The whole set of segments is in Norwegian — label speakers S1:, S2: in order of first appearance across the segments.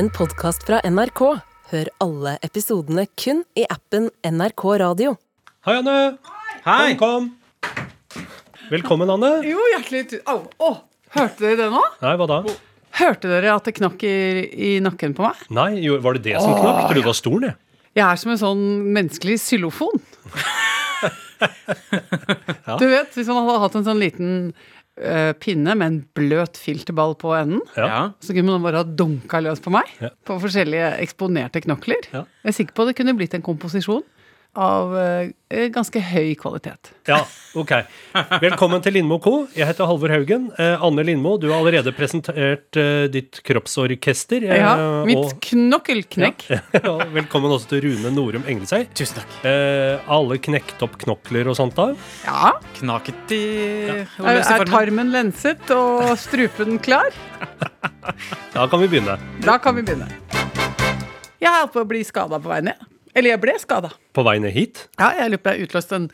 S1: en podkast fra NRK. Hør alle episodene kun i appen NRK Radio.
S2: Hei, Anne.
S3: Hei!
S2: Kom, kom. Velkommen, Anne.
S4: Jo, hjertelig Au. Å, hørte dere det nå?
S2: Nei, hva da?
S4: Hørte dere at det knakk i, i nakken på meg?
S2: Nei, jo, var det det som knakk? Jeg trodde det var stolen, jeg.
S4: Jeg er som en sånn menneskelig xylofon. Du vet, hvis man hadde hatt en sånn liten eh, pinne med en bløt filterball på enden,
S2: Ja.
S3: Ja.
S4: så kunne man bare ha dunka løs på meg
S2: Ja.
S4: på forskjellige eksponerte knokler.
S2: Ja.
S4: Jeg er sikker på det kunne blitt en komposisjon av uh, ganske høy kvalitet.
S2: Ja, ok. Velkommen til Lindmo Co. Jeg heter Halvor Haugen. Uh, Anne Lindmo, du har allerede presentert uh, ditt kroppsorkester.
S4: Ja, mitt
S2: og-
S4: knokkelknekk.
S2: Ja, velkommen også til Rune Norum Englesøy.
S3: Tusen takk.
S2: Eh, alle knekt opp knokler og sånt da.
S4: Ja.
S3: Knaket i
S4: Er, er tarmen lenset og strupen klar?
S2: Da kan vi begynne.
S4: Da kan vi begynne. Jeg er på å bli skada på vei ned. Eller jeg ble skada.
S2: På vei ned hit.
S4: Ja, jeg lurer på jeg utløste en,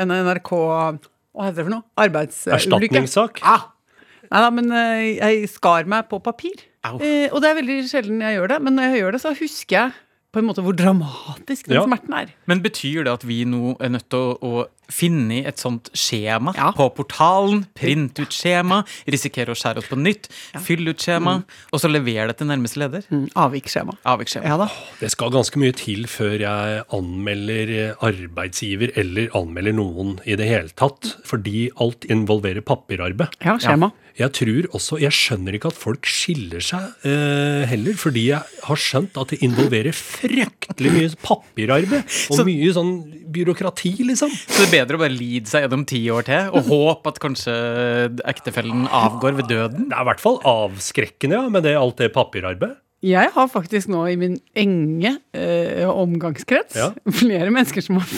S4: en NRK Hva heter det for noe? Arbeidsulykke.
S2: Erstatningssak.
S4: Ja. Nei da, men eh, jeg skar meg på papir. Eh, og det er veldig sjelden jeg gjør det, men når jeg gjør det, så husker jeg på en måte hvor dramatisk den
S2: Ja.
S4: smerten er.
S3: Men betyr det at vi nå er nødt til å, å finne et sånt skjema
S4: Ja.
S3: på portalen? Print ut skjema, risikere å skjære oss på nytt, fylle ut skjema, og så levere det til nærmeste leder?
S4: Mm, avviksskjema.
S3: Avviksskjema.
S4: Ja da.
S2: Det skal ganske mye til før jeg anmelder eh, arbeidsgiver eller anmelder noen i det hele tatt, fordi alt involverer papirarbeid.
S4: Ja, skjema.
S2: Jeg tror også, jeg skjønner ikke at folk skiller seg eh, heller, fordi jeg har skjønt at det involverer fryktelig mye papirarbeid og
S3: Så-
S2: mye sånn byråkrati, liksom.
S3: Så det er bedre å bare lide seg gjennom ti år til og håpe at kanskje ektefellen avgår ved døden?
S2: Det er i hvert fall avskrekkende, ja, med det, alt det papirarbeidet.
S4: Jeg har faktisk nå i min enge eh, omgangskrets
S2: Ja.
S4: flere mennesker som har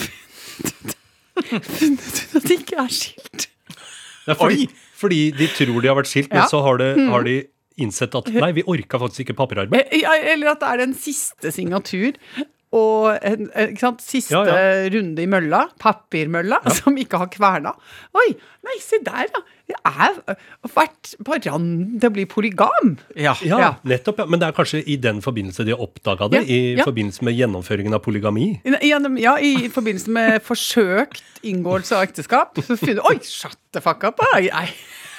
S4: funnet, ut at de ikke er skilt.
S2: Det er fordi, fordi de tror de har vært skilt, men
S4: Ja. men
S2: så har, det, har de innsett at nei, vi orka faktisk ikke papirarbeid.
S4: Eh, Eller at det er den siste signatur og en, eh, ikke sant? siste
S2: Ja, ja.
S4: runde i mølla, papirmølla, som ikke har kverna. Oi, nei, se der, ja. Jeg er eh, vært på randen til å bli polygam.
S3: Ja.
S2: Ja,
S4: Ja.
S2: nettopp. ja. Men det er kanskje i den forbindelse de har oppdaga det?
S4: Ja,
S2: I
S4: ja.
S2: forbindelse med gjennomføringen av polygami?
S4: Ja, i forbindelse med forsøkt inngåelse av ekteskap. Så finner du Oi, shut the fuck up! Er,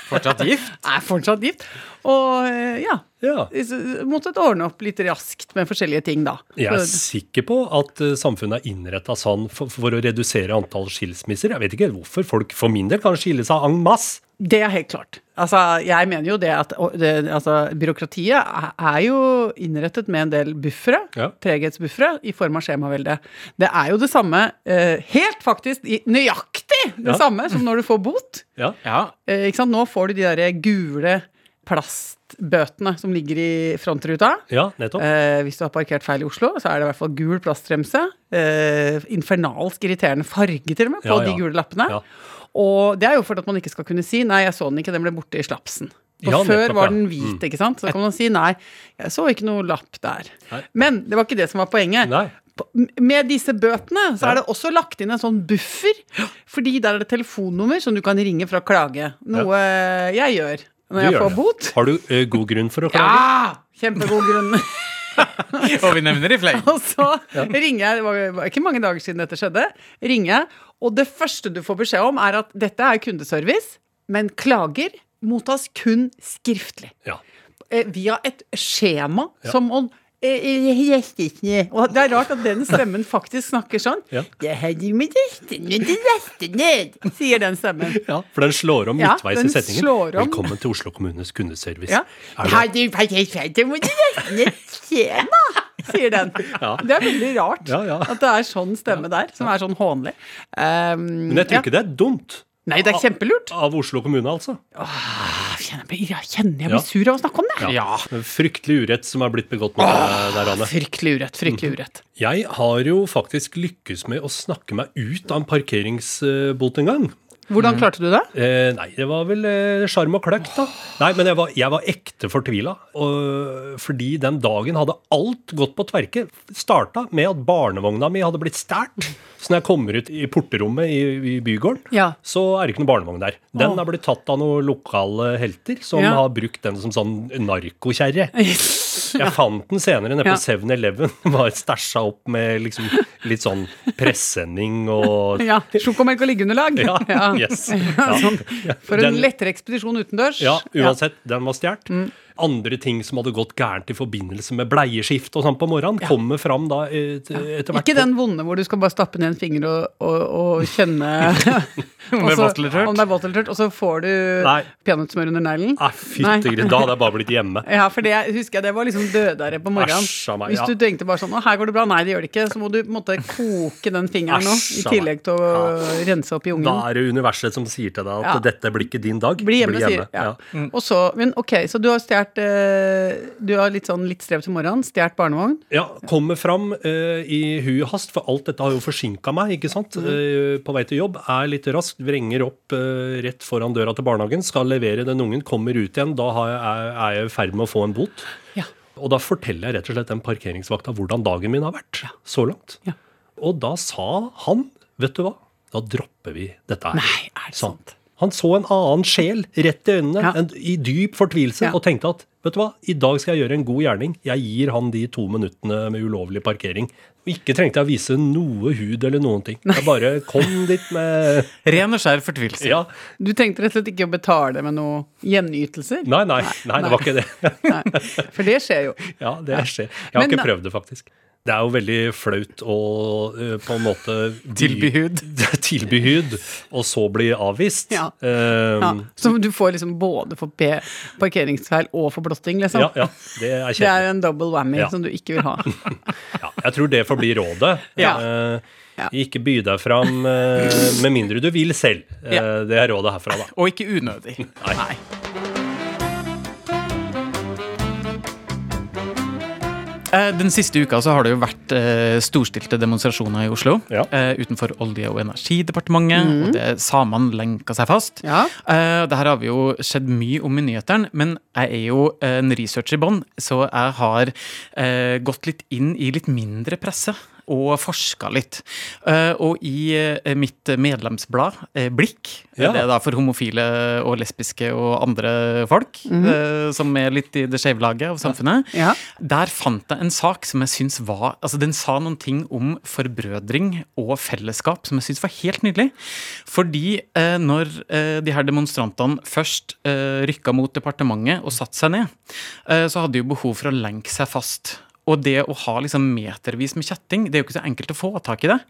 S3: Fortsatt gift?
S4: er fortsatt gift. Og eh, ja.
S2: Ja.
S4: måtte måttet ordne opp litt raskt med forskjellige ting, da.
S2: Jeg er sikker på at eh, samfunnet er innretta sånn for, for å redusere antall skilsmisser. Jeg vet ikke hvorfor folk for min del kan skille seg en masse.
S4: Det er helt klart. Altså, jeg mener jo det at det, altså, byråkratiet er- jo innrettet med en del buffere,
S2: Ja.
S4: treghetsbuffere, i form av skjemavelde. Det er jo det samme, eh, helt faktisk nøyaktig det
S2: Ja.
S4: samme som når du får bot.
S2: Ja.
S3: Ja.
S4: Eh, ikke sant? Nå får du de der gule plastbøtene som ligger i frontruta.
S2: ja, nettopp.
S4: Eh, hvis du har parkert feil i Oslo, så er det i hvert fall gul plastbremse. Eh, infernalsk irriterende farge til og med på
S2: Ja, ja.
S4: de gule lappene.
S2: Ja.
S4: Og det er jo for at man ikke skal kunne si 'nei, jeg så den ikke, den ble borte i slapsen'. Og
S2: Ja,
S4: før var den hvit, ikke sant? Så kan man si 'nei, jeg så ikke noe lapp der'.
S2: Nei.
S4: Men det var ikke det som var poenget.
S2: Nei.
S4: Med disse bøtene så er det også lagt inn en sånn buffer, fordi der er det telefonnummer som du kan ringe for å klage. Noe jeg gjør når
S2: Du
S4: jeg får bot.
S2: Har du ø, god grunn for å klage?
S4: Ja! Kjempegod grunn.
S3: Og vi nevner i fleng.
S4: Og så ringer jeg, det var- ikke mange dager siden dette skjedde, ringer jeg, og det første du får beskjed om er at dette er kundeservice, men klager mottas kun skriftlig.
S2: Ja.
S4: Eh, via et skjema som om Og det er rart at den stemmen faktisk snakker sånn.
S2: Ja.
S4: Er sier den stemmen.
S2: ja. For den slår om midtveis
S4: ja,
S2: i setningen.
S4: om.
S2: Velkommen til Oslo kommunes kundeservice.
S4: Ja.
S2: Er?
S4: Sier den.
S2: Ja.
S4: Det er veldig rart at det er sånn stemme der, som er sånn hånlig. Um,
S2: men jeg tror ikke det er dumt.
S4: Nei, det er kjempelurt.
S2: Av Oslo kommune, altså.
S4: Ah, Kjenner jeg, jeg kjenner jeg blir sur av å snakke om det.
S3: Ja.
S2: Fryktelig urett som er blitt begått mot deg der, Anne.
S4: Fryktelig urett. Fryktelig urett.
S2: Jeg har jo faktisk lykkes med å snakke meg ut av en parkeringsbot en gang.
S4: Hvordan klarte du det?
S2: Eh, nei, det var vel eh, og kløkt, da. Nei, men jeg var, jeg var ekte fortvila. Fordi den dagen hadde alt gått på tverke. Starta med at barnevogna mi hadde blitt stjålet. Så når jeg kommer ut i porterommet i, i bygården,
S4: Ja.
S2: så er det ikke noen barnevogn der. Den er blitt tatt av noen lokale helter som
S4: Ja.
S2: har brukt den som sånn narkokjerre. Jeg fant den senere nede på 7-Eleven. Var stæsja opp med liksom litt sånn presenning og
S4: Ja, Sjokomelk og liggeunderlag.
S2: Ja, yes.
S4: Ja, sånn. For en lettere ekspedisjon utendørs.
S2: Ja, uansett, den var stjålet.
S4: Mm.
S2: Andre ting som hadde gått gærent i forbindelse med bleieskift og sånn på morgenen, kommer fram da et, etter hvert.
S4: Ikke den vonde hvor du skal bare stappe ned en finger og, og, og kjenne
S3: Om det er?
S4: Om det er vått eller tørt, og så får du
S2: Nei.
S4: peanøttsmør under neglen.
S2: Nei, fytti gris, da hadde jeg bare blitt hjemme.
S4: Ja, for det husker jeg, det var liksom dødere på morgenen.
S2: Æsj meg, ja.
S4: Hvis du tenkte bare sånn Å, her går det bra. Nei, det gjør det ikke. Så må du måte koke den fingeren nå, i tillegg til å rense opp i ungen.
S2: Da er det universet som sier til deg at
S4: Ja.
S2: dette blir ikke din dag.
S4: Bli hjemme, sier ja. Og så, men ok, så du har stjålet eh, Du har litt sånn litt strev til morgenen, stjålet barnevogn.
S2: Ja, kommer fram eh, i hui og hast, for alt dette har jo forsinka meg, ikke sant.
S4: Mm.
S2: Eh, på vei til jobb, er litt raskt, vrenger opp rett foran døra til barnehagen, skal levere den ungen, kommer ut igjen, da har jeg, er, jeg i ferd med å få en bot.
S4: Ja.
S2: Og da forteller jeg rett og slett den parkeringsvakta hvordan dagen min har vært så langt.
S4: Ja.
S2: Og da sa han, vet du hva, da dropper vi dette her.
S4: Nei, er det
S2: sant?
S4: sant?
S2: Han så en annen sjel rett i øynene,
S4: Ja.
S2: en, i dyp fortvilelse,
S4: Ja.
S2: og tenkte at vet du hva, i dag skal jeg gjøre en god gjerning. Jeg gir han de to minuttene med ulovlig parkering. Og ikke trengte jeg å vise noe hud eller noen ting. Jeg bare kom dit med
S3: Ren og skjær fortvilelse.
S2: Ja.
S4: Du tenkte rett og slett ikke å betale med noen gjenytelser?
S2: Nei, nei, nei, det var ikke det.
S4: Nei, For det skjer jo.
S2: Ja, det skjer. Jeg har
S4: Men
S2: ikke prøvd det, faktisk. Det er jo veldig flaut å uh, på en måte
S3: Tilby hud.
S2: Tilby hud, og så bli avvist.
S4: Ja.
S2: Um,
S4: Ja, så du får liksom både for parkeringsfeil og for blotting, liksom?
S2: ja, ja, det er
S4: Det er en double whammy
S2: Ja.
S4: som du ikke vil ha.
S2: Ja, jeg tror det får bli rådet.
S4: Ja.
S2: Uh,
S4: Ja.
S2: Ikke by deg fram uh, med mindre du vil selv.
S3: Uh,
S2: Det er rådet herfra, da.
S3: Og ikke unødig.
S2: Nei.
S3: Eh, Den siste uka så har det jo vært eh, storstilte demonstrasjoner i Oslo.
S2: Ja.
S3: eh, utenfor Olje- og energidepartementet. Og det samene lenka seg fast.
S4: Ja.
S3: Eh, det her har vi jo sett mye om i nyhetene, men jeg er jo eh, en researcher i bånn, så jeg har eh, gått litt inn i litt mindre presse. Og forska litt. Eh, og i eh, mitt medlemsblad, eh, Blikk,
S2: Ja.
S3: det er da for homofile og lesbiske og andre folk, eh, som er litt i det skeive laget av samfunnet,
S4: Ja.
S3: der fant jeg en sak som jeg syns var Altså, den sa noen ting om forbrødring og fellesskap som jeg syns var helt nydelig. Fordi når de her demonstrantene først rykka mot departementet og satte seg ned, så hadde de jo behov for å lenke seg fast. Og det å ha liksom metervis med kjetting, det er jo ikke så enkelt å få tak i det.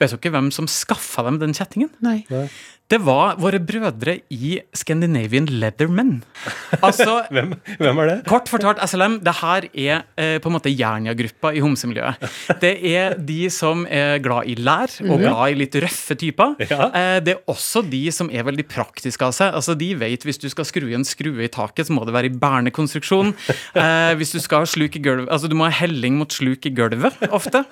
S3: Vet dere hvem som skaffa dem den kjettingen?
S4: Nei.
S3: Det var våre brødre i Scandinavian Leathermen. Altså,
S2: Hvem, hvem er det?
S3: Kort fortalt, SLM, det her er eh, på en måte Jernia-gruppa i homsemiljøet. Det er de som er glad i lær, og glad i litt røffe typer.
S2: Ja.
S3: Eh, det er også de som er veldig praktiske av seg. Altså, De vet hvis du skal skru i en skrue i taket, så må det være i bærende. Eh, hvis du skal ha sluk i gulvet Altså, du må ha helling mot sluk i gulvet, ofte.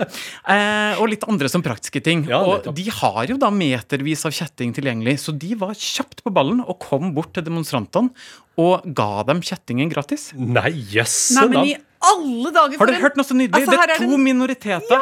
S3: Eh, og litt andre som praktiske ting.
S2: Ja,
S3: og de har jo da metervis av kjetting tilgjengelig, så de var kjapt på ballen og kom bort til demonstrantene og ga dem kjettingen gratis.
S2: Nei, jøsse
S4: Nei, men i alle dager
S3: Har
S4: du
S3: hørt noe så nydelig?
S4: Altså,
S3: det er
S4: er
S3: to
S4: det-
S3: minoriteter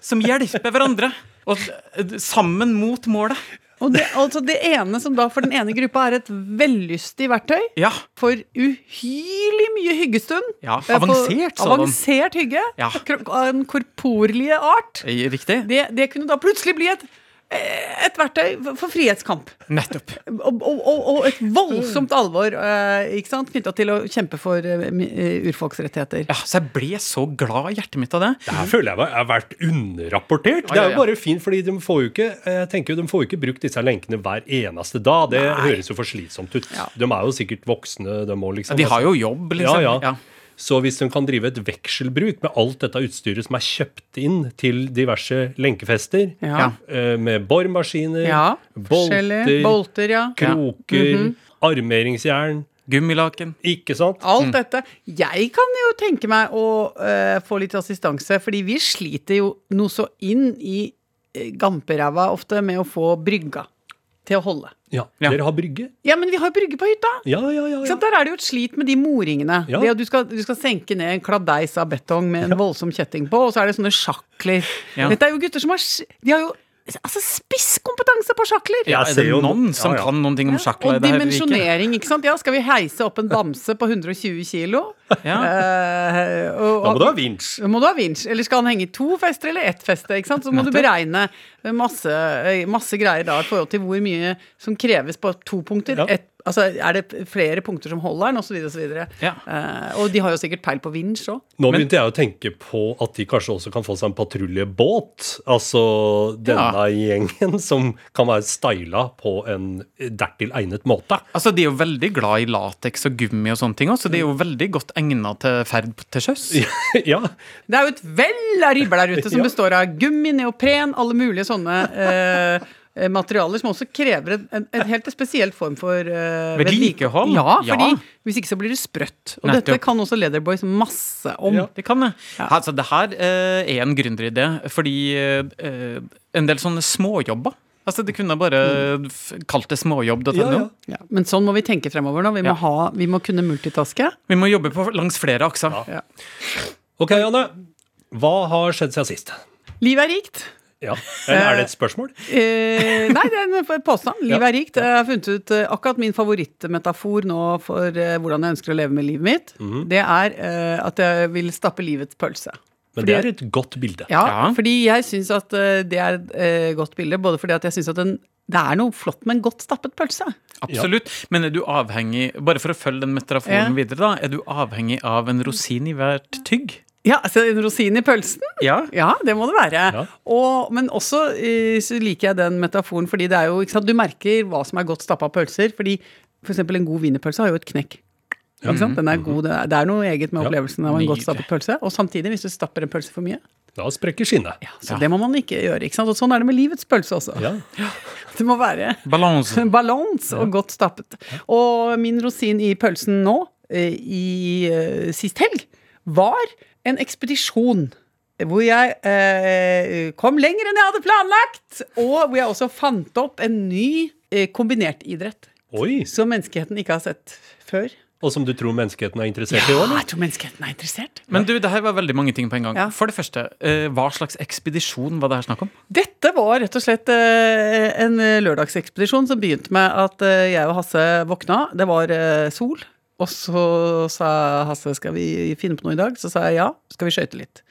S3: som hjelper hverandre. Og eh, sammen mot målet.
S4: Og det, altså det ene som da for den ene gruppa er et vellystig verktøy
S3: Ja.
S4: for uhyrlig mye hyggestund.
S3: Ja,
S4: Eh,
S3: avansert sånn.
S4: Avansert hygge.
S3: Ja.
S4: Av en korporlige art.
S3: Eh, Riktig?
S4: Det, det kunne da plutselig bli et, et verktøy for- for frihetskamp.
S3: Nettopp.
S4: Og, og, og, et voldsomt alvor eh, ikke sant? knytta til å kjempe for urfolks eh, urfolksrettigheter.
S3: Ja, så jeg ble så glad i hjertet mitt av det.
S2: Det her føler jeg har vært underrapportert. Det er jo bare fint, fordi de får jo ikke jeg tenker jo, de får jo ikke brukt disse lenkene hver eneste dag. Det høres jo for slitsomt ut.
S4: Ja.
S2: De er jo sikkert voksne, de òg, liksom.
S3: De har jo jobb, liksom.
S2: Ja, ja. Så hvis hun kan drive et vekselbruk med alt dette utstyret som er kjøpt inn til diverse lenkefester,
S4: Ja.
S2: eh, med bormaskiner,
S4: Ja,
S2: bolter,
S4: Bolter, ja.
S2: kroker, armeringsjern
S3: Gummilaken.
S2: Ikke sant?
S4: Alt dette. Jeg kan jo tenke meg å uh, få litt assistanse, fordi vi sliter jo noe så inn i uh, gamperæva ofte med å få brygga til å holde.
S2: Ja.
S3: Ja.
S2: Dere har brygge?
S4: Ja, men vi har brygge på hytta!
S2: Ja, ja, ja. Ja.
S4: Der er det jo et slit med de moringene.
S2: Ja.
S4: Det at du, skal, du skal senke ned en kladdeis av betong med en voldsom kjetting på, og så er det sånne sjakler.
S3: Ja.
S4: Dette er jo gutter som har De har jo altså, spisskompetanse på sjakler!
S3: Ja, er
S2: ser
S3: det noen som
S2: ja, ja.
S3: kan noen ting om sjakler?
S4: Og dimensjonering, ikke sant. Ja, skal vi heise opp en bamse på 120 kilo?
S3: Ja.
S4: Eh, og,
S2: Da må du ha vinsj.
S4: Da må du ha vinsj. Eller skal han henge i to fester eller ett feste? ikke sant? Så må du beregne masse, masse greier da i forhold til hvor mye som kreves på to punkter.
S2: Ja.
S4: Altså, er det flere punkter som holder den, osv. og
S3: Ja.
S4: Uh, og de har jo sikkert peil på vinsj òg.
S2: Nå
S3: Men-
S2: begynte jeg å tenke på at de kanskje også kan få seg en patruljebåt. Altså denne gjengen som kan være styla på en dertil egnet måte.
S3: Altså, De er jo veldig glad i lateks og gummi og sånne ting også, så de er jo veldig godt egna til ferd til sjøs.
S2: ja.
S4: Det er jo et vell av ribber der ute som
S2: Ja.
S4: består av gummi, neopren, alle mulige sånne eh, materialer som også krever en, en, en helt spesiell form for uh,
S3: Vedlikehold?
S4: Ja,
S3: Ja.
S4: hvis ikke så blir det sprøtt. Og
S3: Nettopp.
S4: dette kan også Leatherboys masse om.
S2: Ja.
S3: Det kan det.
S4: Ja.
S3: Altså, det her uh, er en gründeridé, fordi uh, en del sånne småjobber Altså, Det kunne bare kalt det småjobb.no.
S2: Ja, ja.
S4: Ja, men sånn må vi tenke fremover nå. Vi må,
S3: Ja.
S4: ha, vi må kunne multitaske.
S3: Vi må jobbe på langs flere akser.
S4: Ja.
S2: Ok, Janne. Hva har skjedd siden sist?
S4: Livet er rikt.
S2: Ja. Er det et spørsmål?
S4: Eh, nei, det er en påstand. Livet
S2: Ja.
S4: er rikt. Jeg har funnet ut eh, akkurat min favorittmetafor nå for eh, hvordan jeg ønsker å leve med livet mitt.
S2: Mhm.
S4: Det er eh, at jeg vil stappe livets pølse.
S2: Men
S4: Fordi-
S2: det er et godt bilde.
S4: Ja,
S3: Ja.
S4: fordi jeg syns at eh, det er et eh, godt bilde. Både fordi at jeg syns at en, det er noe flott med en godt stappet pølse.
S3: Absolutt. Men er du avhengig Bare for å følge den metaforen
S4: Ja.
S3: videre, da. Er du avhengig av en rosin i hvert tygg?
S4: Ja, altså en rosin i pølsen?
S3: Ja.
S4: Ja, det må det være.
S2: Ja.
S4: Og, men også eh, så liker jeg den metaforen, fordi det er jo, ikke sant, du merker hva som er godt stappa pølser. Fordi for eksempel en god wienerpølse har jo et knekk. Ikke sant? Den er god, det er, noe eget med
S2: Ja.
S4: opplevelsen av en godt stappet pølse. Og samtidig, hvis du stapper en pølse for mye,
S2: Da sprekker skinnet.
S4: ja, så det må man ikke gjøre. ikke sant? Og sånn er det med livets pølse også.
S2: Ja.
S4: Det må være
S3: Balanse.
S4: Balans og godt stappet. Og min rosin i pølsen nå, eh, i eh, sist helg, var en ekspedisjon. Hvor jeg eh, kom lenger enn jeg hadde planlagt, og hvor jeg også fant opp en ny eh, kombinert idrett.
S2: Oi!
S4: Som menneskeheten ikke har sett før.
S2: Og som du tror menneskeheten er interessert i òg, Ja,
S4: jeg tror menneskeheten er interessert.
S3: Men du, det her var veldig mange ting på en gang.
S4: Ja.
S3: For det første, eh, hva slags ekspedisjon var det her snakk om?
S4: Dette var rett og slett eh, en lørdagsekspedisjon som begynte med at eh, jeg og Hasse våkna. Det var eh, sol. Og så sa Hasse skal vi finne på noe i dag. Så sa jeg ja, skal vi skøyte litt.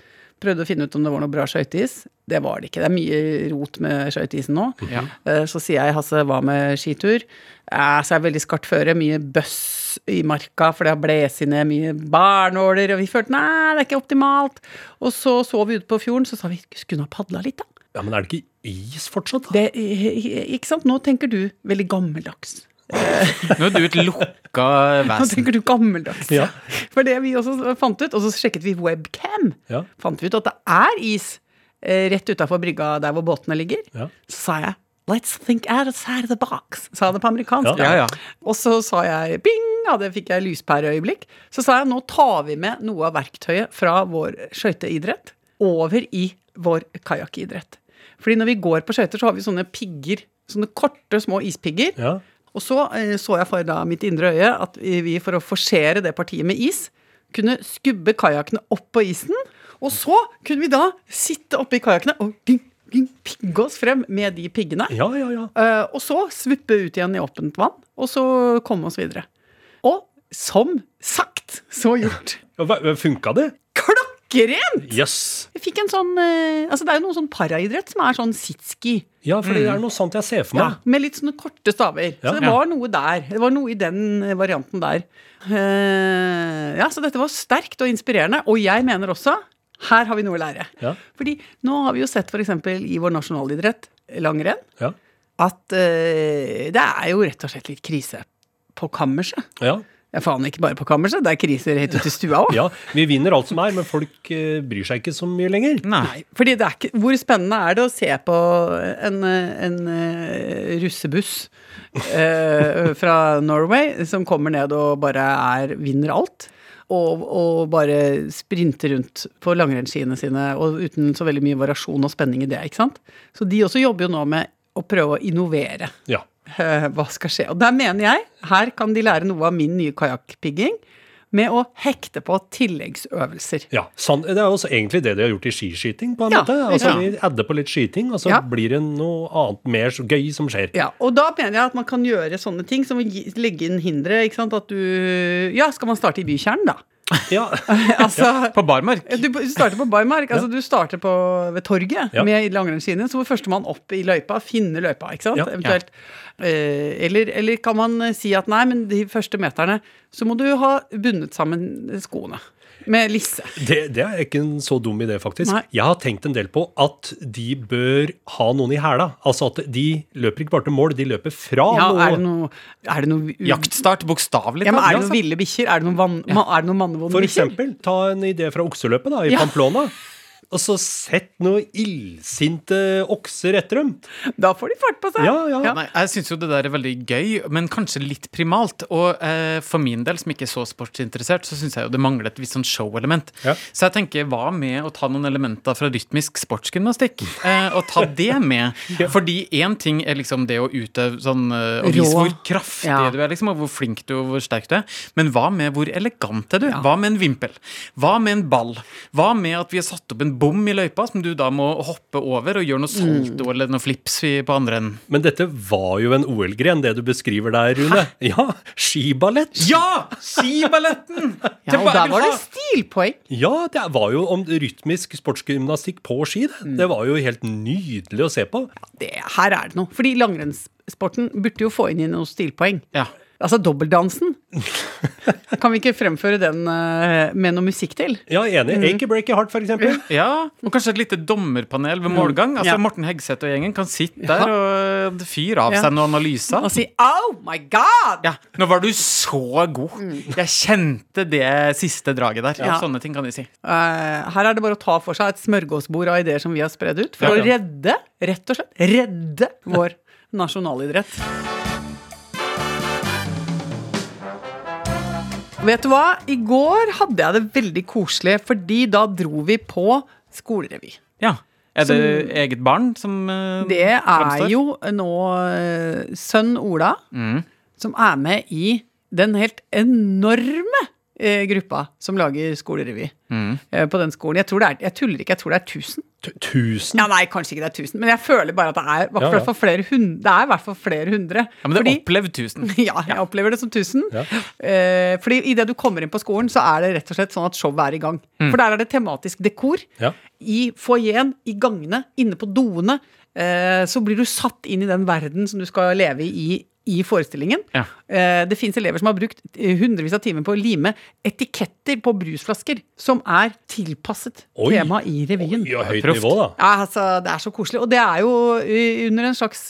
S4: Prøvde å finne ut om det var noe bra skøyteis. Det var det ikke. Det er mye rot med skøyteisen nå.
S3: Ja.
S4: Eh, Så sier jeg Hasse, hva med skitur? Eh, Så er veldig skarpt føre, mye bøss i marka, for det har blåst ned mye barnåler, og vi følte nei, det er ikke optimalt. Og så så vi ute på fjorden, så sa vi skulle ha padla litt, da.
S2: Ja, Men er det ikke is fortsatt? da?
S4: Det, ikke sant? Nå tenker du veldig gammeldags.
S3: Nå er du et lukka
S4: Nå tenker du gammeldags.
S2: Ja.
S4: For det vi også fant ut, og så sjekket vi webcam,
S2: Ja.
S4: fant vi ut at det er is eh, rett utafor brygga der hvor båtene ligger.
S2: Ja.
S4: Så sa jeg Let's think outside the box, sa det på amerikansk.
S3: Ja, ja.
S4: Og så sa jeg bing, ja, det fikk jeg lyspæreøyeblikk. Så sa jeg nå tar vi med noe av verktøyet fra vår skøyteidrett over i vår kajakkidrett. Fordi når vi går på skøyter, så har vi sånne pigger. Sånne korte, små ispigger.
S2: Ja.
S4: Og så eh, så jeg for da mitt indre øye at vi for å forsere det partiet med is, kunne skubbe kajakkene opp på isen. Og så kunne vi da sitte oppi kajakkene og ding, ding, pigge oss frem med de piggene.
S2: ja, ja, ja.
S4: Eh, og så svuppe ut igjen i åpent vann, og så komme oss videre. Og som sagt, så gjort.
S2: Ja, Funka det?
S4: Klokkerent!
S2: Yes.
S4: Jeg fikk en sånn eh, Altså, det er jo noe sånn paraidrett som er sånn sitski.
S2: Ja, for det er noe sånt jeg ser for
S4: Ja,
S2: meg.
S4: med litt sånne korte staver.
S2: Ja.
S4: Så det var noe der. Det var noe i den eh, varianten der. Eh, ja, Så dette var sterkt og inspirerende. Og jeg mener også her har vi noe å lære.
S2: Ja.
S4: Fordi nå har vi jo sett f.eks. i vår nasjonalidrett, langrenn,
S2: Ja.
S4: at eh, det er jo rett og slett litt krise på kammerset.
S2: Ja.
S4: Ja, faen ikke bare på kammerset, det er kriser helt ute i stua òg.
S2: ja. Vi vinner alt som er, men folk eh, bryr seg ikke så mye lenger.
S3: Nei.
S4: Fordi det er ikke, Hvor spennende er det å se på en, en eh, russebuss eh, fra Norway som kommer ned og bare er, vinner alt? Og, og bare sprinter rundt på langrennsskiene sine og uten så veldig mye variasjon og spenning i det. ikke sant? Så de også jobber jo nå med å prøve å innovere.
S2: Ja.
S4: Eh, hva skal skje. Og der mener jeg, her kan de lære noe av min nye kajakkpigging med å hekte på tilleggsøvelser.
S2: Ja, Det er også egentlig det de har gjort i skiskyting, på en
S4: Ja,
S2: måte. Altså,
S4: ja.
S2: De adder på litt skyting, og så
S4: Ja.
S2: blir det noe annet mer så gøy som skjer.
S4: Ja, og da mener jeg at man kan gjøre sånne ting som å legge inn hindre. ikke sant, at du, Ja, skal man starte i bykjernen, da?
S2: Ja,
S4: altså,
S3: På barmark.
S4: Du du starter på Barmark, altså du starter på, ved torget
S2: Ja.
S4: med langrennsskiene. Så må førstemann opp i løypa, finne løypa, ikke sant?
S2: Ja.
S4: Eventuelt. Eh, eller, eller kan man si at nei, men de første meterne så må du ha bundet sammen skoene med lisse.
S2: det, det er ikke en så dum idé, faktisk.
S4: Nei.
S2: Jeg har tenkt en del på at de bør ha noen i hæla. Altså at de løper ikke bare til mål, de løper fra
S4: Ja,
S2: noe.
S4: er det noe, er det noe u-
S3: Jaktstart, bokstavelig
S4: Ja, men er det noen ville bikkjer? Er det noen, er det noen mannevonde
S2: For eksempel, ta en idé fra okseløpet da, i
S4: Ja.
S2: Pamplona. Og så sett noen illsinte okser etter dem.
S4: Da får de fart på seg.
S2: Ja, ja.
S3: Nei, jeg syns jo det der er veldig gøy, men kanskje litt primalt. Og eh, for min del, som ikke er så sportsinteressert, så syns jeg jo det mangler et visst sånn show-element.
S2: Ja.
S3: Så jeg tenker, hva med å ta noen elementer fra rytmisk sportsgymnastikk? Eh, og ta det med. Fordi én ting er liksom det å utøve sånn eh, Og vise hvor kraftig
S4: Ja.
S3: du er, liksom, og hvor flink du er, og hvor sterk du er. Men hva med hvor elegant er du? Hva med en vimpel? Hva med en ball? Hva med at vi har satt opp en bom i løypa som du da må hoppe over og gjøre noe salto eller noe flips på andre enden?
S2: Men dette var jo en OL-gren, det du beskriver der, Rune. Ja, skiballett.
S3: Ja! Skiballetten!
S4: Ja, og der var det stilpoeng.
S2: Ja, det var jo om rytmisk sportsgymnastikk på ski. Det.
S4: Mm.
S2: det var jo helt nydelig å se på.
S4: Det, her er det noe. Fordi langrennssporten burde jo få inn i noen stilpoeng.
S3: Ja.
S4: Altså dobbeltdansen. Kan vi ikke fremføre den uh, med noe musikk til?
S2: Ja, enig.
S4: Mm.
S2: Achy Breaky Heart, eksempel.
S3: ja, og kanskje et lite dommerpanel ved målgang. Altså
S4: Ja.
S3: Morten Hegseth og gjengen kan sitte der og fyre av
S4: Ja.
S3: seg noen analyser.
S4: Og si 'oh my god'!
S3: Ja, Nå var du så god. Jeg kjente det siste draget der.
S4: Ja.
S3: Sånne ting kan de si.
S4: Uh, her er det bare å ta for seg et smørgåsbord av ideer som vi har spredd ut, for
S2: Ja,
S4: å redde, rett og slett, redde vår nasjonalidrett. Vet du hva? I går hadde jeg det veldig koselig, fordi da dro vi på skolerevy.
S3: Ja. Er det eget barn som uh,
S4: Det er
S3: fremstår?
S4: jo nå uh, sønn Ola
S3: Mm.
S4: som er med i den helt enorme gruppa som lager skolerevy
S3: Mm.
S4: eh, på den skolen. Jeg, tror det er, jeg tuller ikke, jeg tror det er 1000.
S2: Tu- Tusen.
S4: Ja, nei, kanskje ikke det er 1000, men jeg føler bare at det er i hvert fall flere hundre.
S3: Ja, men det er opplevd tusen.
S4: ja, jeg opplever det som 1000.
S2: Ja.
S4: Eh, fordi idet du kommer inn på skolen, så er det rett og slett sånn at showet er i gang.
S3: Mm.
S4: For der er det tematisk dekor.
S2: Ja.
S4: I foajeen, i gangene, inne på doene. Eh, så blir du satt inn i den verden som du skal leve i i forestillingen.
S3: Ja.
S4: Eh, det fins elever som har brukt eh, hundrevis av timer på å lime etiketter på brusflasker som er tilpasset temaet i revyen.
S2: Ja, høyt nivå, da.
S4: Ja, altså, Det er så koselig. Og det er jo uh, under en slags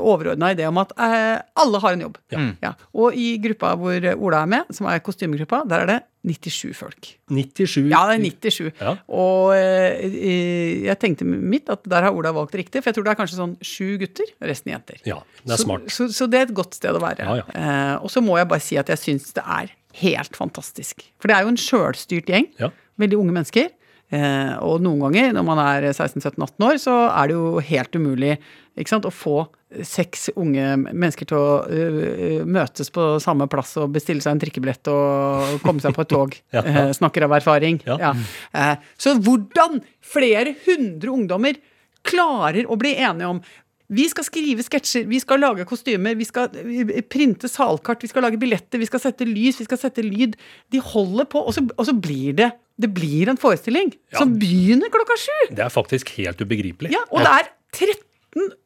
S4: overordna idé om at eh, alle har en jobb.
S2: Ja.
S4: Og i gruppa hvor Ola er med, som er kostymegruppa, der er det 97 folk.
S2: 97
S4: Ja, det er 97.
S2: Ja.
S4: Og eh, eh, jeg tenkte mitt at der har Ola valgt riktig, for jeg tror det er kanskje sånn sju gutter, resten jenter.
S2: Ja, det er
S4: så,
S2: smart.
S4: Så, så det er et godt sted å være.
S2: Ja, ja.
S4: Eh, og så må jeg bare si at jeg syns det er helt fantastisk. For det er jo en sjølstyrt gjeng. Veldig unge mennesker. Eh, og noen ganger når man er 16-17-18 år, så er det jo helt umulig ikke sant, å få seks unge mennesker til å øh, møtes på samme plass og bestille seg en trikkebillett og komme seg på et tog.
S2: Ja.
S4: eh, snakker av erfaring.
S2: Ja.
S4: Ja. Eh, så hvordan flere hundre ungdommer klarer å bli enige om vi skal skrive sketsjer, vi skal lage kostymer, vi skal eh, printe salkart, vi skal lage billetter, vi skal sette lys, vi skal sette lyd. De holder på, og så, og så blir det det blir en forestilling som begynner klokka sju.
S2: Det er faktisk helt ubegripelig.
S4: Ja, og det er 13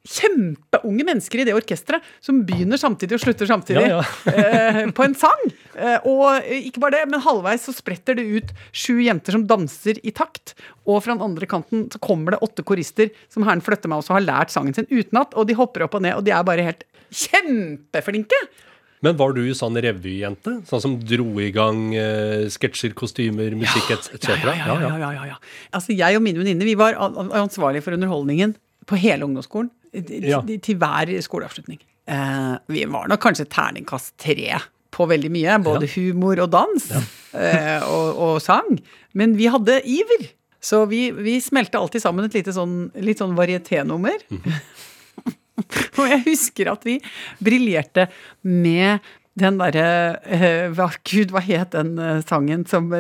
S4: kjempeunge mennesker i det orkesteret som begynner samtidig og slutter samtidig
S2: Ja,
S4: ja. på en sang. Eh, og eh, ikke bare det, men halvveis så spretter det ut sju jenter som danser i takt. Og fra den andre kanten så kommer det åtte korister som herren flytter meg også har lært sangen sin utenat. Og de hopper opp og ned, og de er bare helt kjempeflinke.
S2: Men var du sånn revyjente? Sånn som dro i gang eh, sketsjer, kostymer, musikk etc.?
S4: Ja, ja, ja, ja, ja, ja. Altså, jeg og mine venninner vi var an- an- ansvarlige for underholdningen på hele ungdomsskolen. Til,
S2: Ja.
S4: til hver skoleavslutning. Eh, vi var nok kanskje terningkast tre på veldig mye. Både humor og dans. Eh, og, og sang. Men vi hadde iver. Så vi, vi smelte alltid sammen et lite sånn, litt sånn varieténummer. Og jeg husker at vi briljerte med den derre eh, Gud, hva het den eh, sangen som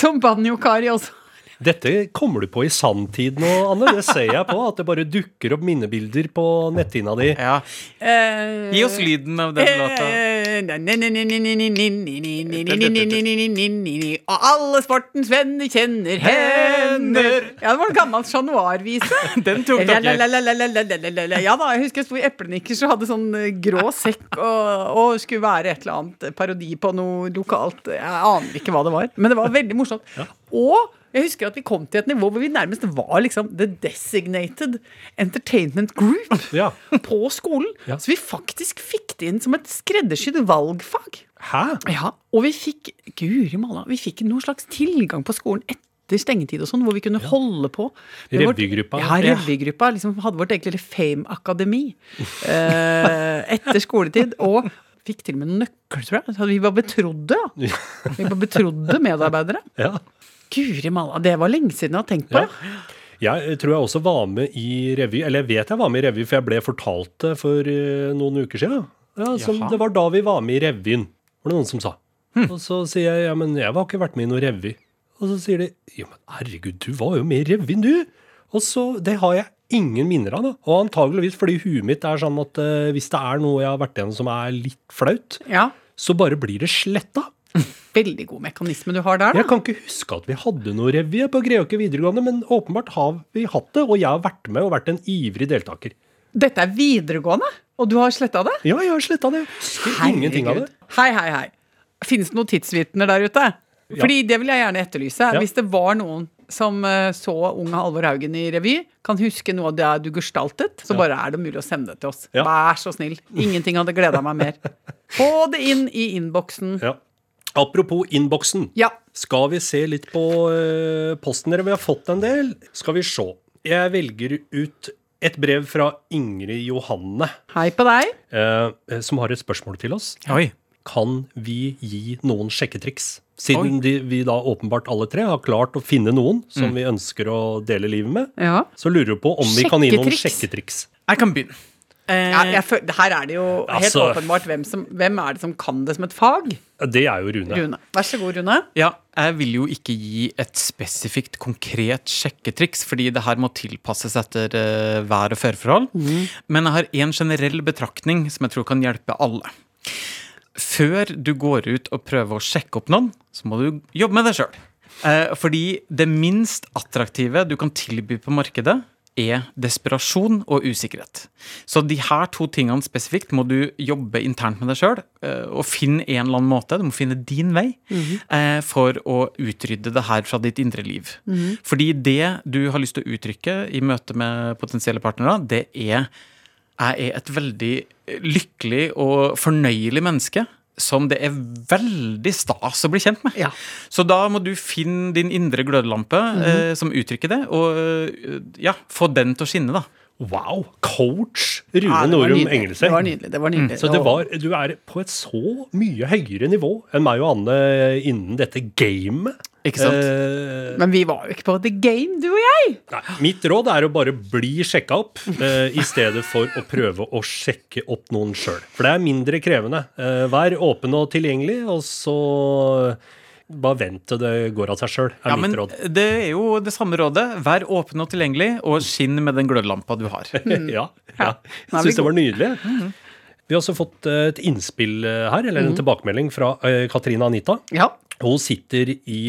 S4: Som banjokari også.
S2: Dette kommer du på i sanntid nå, Anne. Det ser jeg på. At det bare dukker opp minnebilder på netthinna di.
S3: Ja.
S4: Uh,
S3: Gi oss lyden av den låta.
S4: Og alle sportens venner kjenner hender. Ja, det var en gammel Chat Noir-vise.
S3: Den tok dere.
S4: Ja da, jeg husker jeg sto i Eplenikker og hadde sånn eh, grå sekk og, og skulle være et eller annet parodi på noe lokalt. Jeg aner ikke hva det var, men det var veldig morsomt. Og jeg husker at vi kom til et nivå hvor vi nærmest var liksom the designated entertainment group
S2: Ja.
S4: på skolen.
S2: Ja.
S4: Så vi faktisk fikk det inn som et skreddersydd valgfag.
S2: Hæ?
S4: Ja, og vi fikk Guri malla, vi fikk noen slags tilgang på skolen etter stengetid og sånn, hvor vi kunne holde på.
S2: Revygruppa.
S4: Ja, revygruppa. Liksom hadde vårt eget lille Fame-akademi eh, etter skoletid. Og fikk til og med nøkler, tror jeg. Så vi var betrodde, ja. Vi var betrodde medarbeidere.
S2: Ja.
S4: Guri malla, det var lenge siden jeg har tenkt på.
S2: Ja.
S4: Ja.
S2: Jeg tror jeg også var med i revy, eller jeg vet jeg var med i revy, for jeg ble fortalt det for eh, noen uker siden. Ja, det var da vi var med i revyen, var det noen som sa. Og så sier jeg ja, men jeg har ikke vært med i noen revy. Og så sier de jo, men herregud, du var jo med i revyen, du. Og så, Det har jeg ingen minner av. da. Og antageligvis fordi huet mitt er sånn at eh, hvis det er noe jeg har vært igjennom som er litt flaut,
S4: ja.
S2: så bare blir det sletta.
S4: Veldig god mekanisme du har der,
S2: Jeg
S4: da.
S2: kan ikke huske at vi hadde noe revy på Greåker videregående, men åpenbart har vi hatt det, og jeg har vært med og vært en ivrig deltaker.
S4: Dette er videregående, og du har sletta det?
S2: Ja, jeg har sletta det. Jeg Husker ingenting av det.
S4: Hei, hei, hei. Finnes det noen tidsvitner der ute? Fordi det vil jeg gjerne etterlyse.
S2: Ja.
S4: Hvis det var noen som eh, så unge Halvor Haugen i revy, kan huske noe av det du gestaltet, så bare er det mulig å sende det til oss.
S2: Ja.
S4: Vær så snill. Ingenting hadde gleda meg mer. Få det inn i innboksen.
S2: Ja. Apropos innboksen.
S4: Ja.
S2: Skal vi se litt på eh, posten dere? Vi har fått en del. Skal vi se. Jeg velger ut et brev fra Ingrid Johanne,
S4: Hei på deg.
S2: eh, som har et spørsmål til oss.
S3: Oi.
S2: Kan vi gi noen sjekketriks? Siden de, vi da åpenbart alle tre har klart å finne noen
S3: Mm.
S2: som vi ønsker å dele livet med,
S4: Ja.
S2: så lurer vi på om vi kan gi noen
S4: Sjekketriks?
S3: Jeg kan begynne. Eh,
S4: Ja, jeg føl- her er det jo helt
S2: Altså-
S4: åpenbart hvem, som, hvem er det som kan det som et fag.
S2: Det er jo Rune.
S4: Rune. Vær så god, Rune.
S3: Ja, jeg vil jo ikke gi et spesifikt, konkret sjekketriks, fordi det her må tilpasses etter uh, vær- og føreforhold. Men jeg har en generell betraktning som jeg tror kan hjelpe alle. Før du går ut og prøver å sjekke opp noen, så må du jobbe med deg sjøl. Eh, fordi det minst attraktive du kan tilby på markedet, er desperasjon og usikkerhet. Så de her to tingene spesifikt må du jobbe internt med deg sjøl og finne en eller annen måte. Du må finne din vei eh, for å utrydde det her fra ditt indre liv. Fordi det du har lyst til å uttrykke i møte med potensielle partnere, det er jeg er et veldig lykkelig og fornøyelig menneske som det er veldig stas å bli kjent med.
S4: Ja.
S3: Så da må du finne din indre glødelampe eh, som uttrykker det, og eh, ja, få den til å skinne, da.
S2: Wow! Coach Rune
S4: Ja,
S2: Norum
S4: nydelig. Det var nydelig. det var nydelig.
S2: Så det var, du er på et så mye høyere nivå enn meg og Anne innen dette gamet.
S3: Ikke sant?
S2: Eh,
S4: Men vi var jo ikke på the game, du og jeg!
S2: nei, mitt råd er å bare bli sjekka opp, eh, i stedet for å prøve å sjekke opp noen sjøl. For det er mindre krevende. Eh, vær åpen og tilgjengelig, og så bare vent til det går av seg sjøl, er
S3: Ja,
S2: mitt
S3: men
S2: råd.
S3: det er jo det samme rådet. Vær åpen og tilgjengelig, og skinn med den glødlampa du har.
S2: ja, ja.
S4: Nå er
S2: Syns det var nydelig. Vi har også fått eh, et innspill eh, her, eller en tilbakemelding fra eh, Katrine Anita.
S4: Ja.
S2: Hun sitter i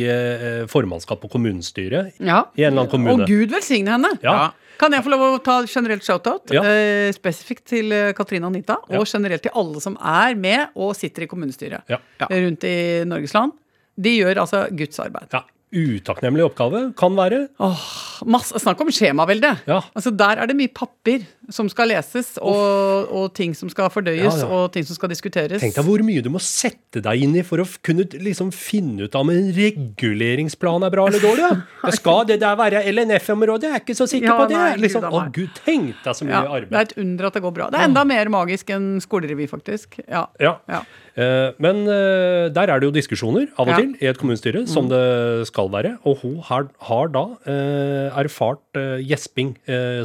S2: formannskap på kommunestyret
S4: ja.
S2: i en eller annen kommune.
S4: Og Gud velsigne henne!
S2: Ja.
S4: Kan jeg få lov å ta generelt shoutout?
S2: Ja.
S4: Eh, spesifikt til Katrine Anita, og
S2: Ja.
S4: generelt til alle som er med og sitter i kommunestyret
S2: Ja.
S4: rundt i Norges land. De gjør altså Guds arbeid.
S2: ja. Utakknemlig oppgave kan være.
S4: Åh, masse, snakk om skjemavelde.
S2: Ja.
S4: Altså Der er det mye papir som skal leses, og, og ting som skal fordøyes,
S2: Ja, ja.
S4: og ting som skal diskuteres.
S2: Tenk deg hvor mye du må sette deg inn i for å kunne liksom finne ut om en reguleringsplan er bra eller dårlig. Ja. Skal det der være LNF-område? Jeg er ikke så sikker på det.
S4: nei,
S2: liksom,
S4: Gud,
S2: å gud, tenk deg så mye
S4: Ja, det er et under at det går bra. Det er enda mer magisk enn skolerevy, faktisk. Ja.
S2: Ja.
S4: Ja.
S2: Eh, men eh, der er det jo diskusjoner av og til i et kommunestyre, som det skal være. Og hun har, har da eh, erfart gjesping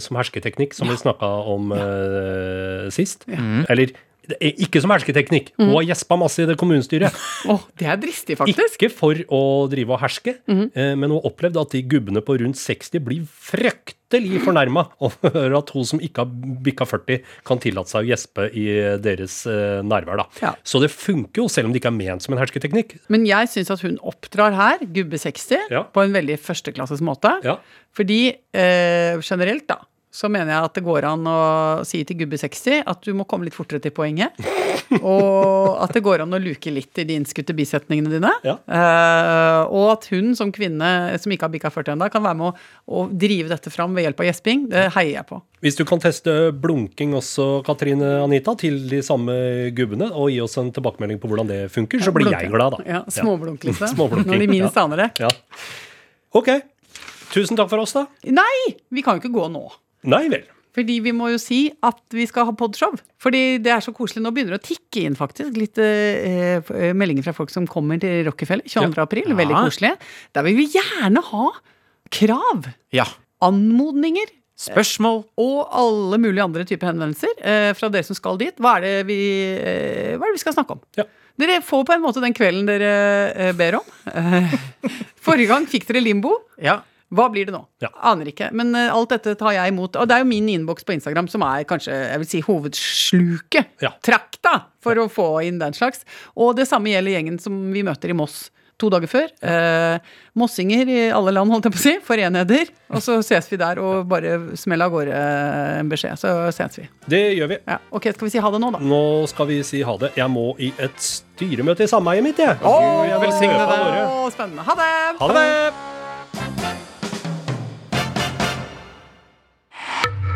S2: som hersketeknikk, som vi snakka om eh, sist. Eller det er ikke som hersketeknikk. Hun har gjespa masse i det kommunestyret.
S4: oh, det er dristig, faktisk.
S2: Ikke for å drive og herske, eh, men hun har opplevd at de gubbene på rundt 60 blir fryktelig fornærma over at hun som ikke har bikka 40, kan tillate seg å gjespe i deres eh, nærvær. da.
S4: Ja.
S2: Så det funker jo, selv om det ikke er ment som en hersketeknikk.
S4: Men jeg syns at hun oppdrar her, gubbe 60,
S2: Ja.
S4: på en veldig førsteklasses måte.
S2: Ja.
S4: Fordi eh, generelt, da, så mener jeg at det går an å si til gubbe 60 at du må komme litt fortere til poenget. og at det går an å luke litt i de innskutte bisetningene dine.
S2: Ja.
S4: Uh, og at hun som kvinne som ikke har bikka 40 ennå, kan være med å, å drive dette fram ved hjelp av gjesping. Det heier jeg på.
S2: Hvis du kan teste blunking også, Katrine Anita, til de samme gubbene, og gi oss en tilbakemelding på hvordan det funker, så blir jeg glad, da.
S4: Ja, Småblunk, liksom. Når de minst aner det.
S2: Ja. Ok. Tusen takk for oss, da.
S4: Nei! Vi kan jo ikke gå nå.
S2: Nei vel.
S4: Fordi vi må jo si at vi skal ha podshow. Fordi det er så koselig. Nå begynner det å tikke inn faktisk litt eh, eh, meldinger fra folk som kommer til Rockefeller 22. april. Veldig
S3: Ja.
S4: koselig. Der vil vi gjerne ha krav,
S3: Ja.
S4: anmodninger
S3: Spørsmål?
S4: og alle mulige andre typer henvendelser eh, fra dere som skal dit. Hva er det vi, eh, hva er det vi skal snakke om?
S2: Ja.
S4: Dere får på en måte den kvelden dere eh, ber om. Forrige gang fikk dere limbo.
S3: Ja.
S4: Hva blir det nå?
S2: Ja.
S4: Aner ikke. Men uh, alt dette tar jeg imot. Og det er jo min innboks på Instagram som er kanskje jeg vil si hovedsluket.
S2: Ja.
S4: Trakta for å få inn den slags. Og det samme gjelder gjengen som vi møter i Moss to dager før. Eh, mossinger i alle land, holdt jeg på å si. Forenheder. Og så ses vi der og bare smeller av gårde en beskjed. Så ses vi.
S2: Det gjør vi.
S4: Ja, ok, skal vi si ha det nå, da?
S2: Nå skal vi si ha det. Jeg må i et styremøte i sameiet mitt, jeg.
S4: Åh,
S2: jeg velsigne
S3: deg.
S2: Spennende.
S4: Ha det. Ha det!
S2: Ha det.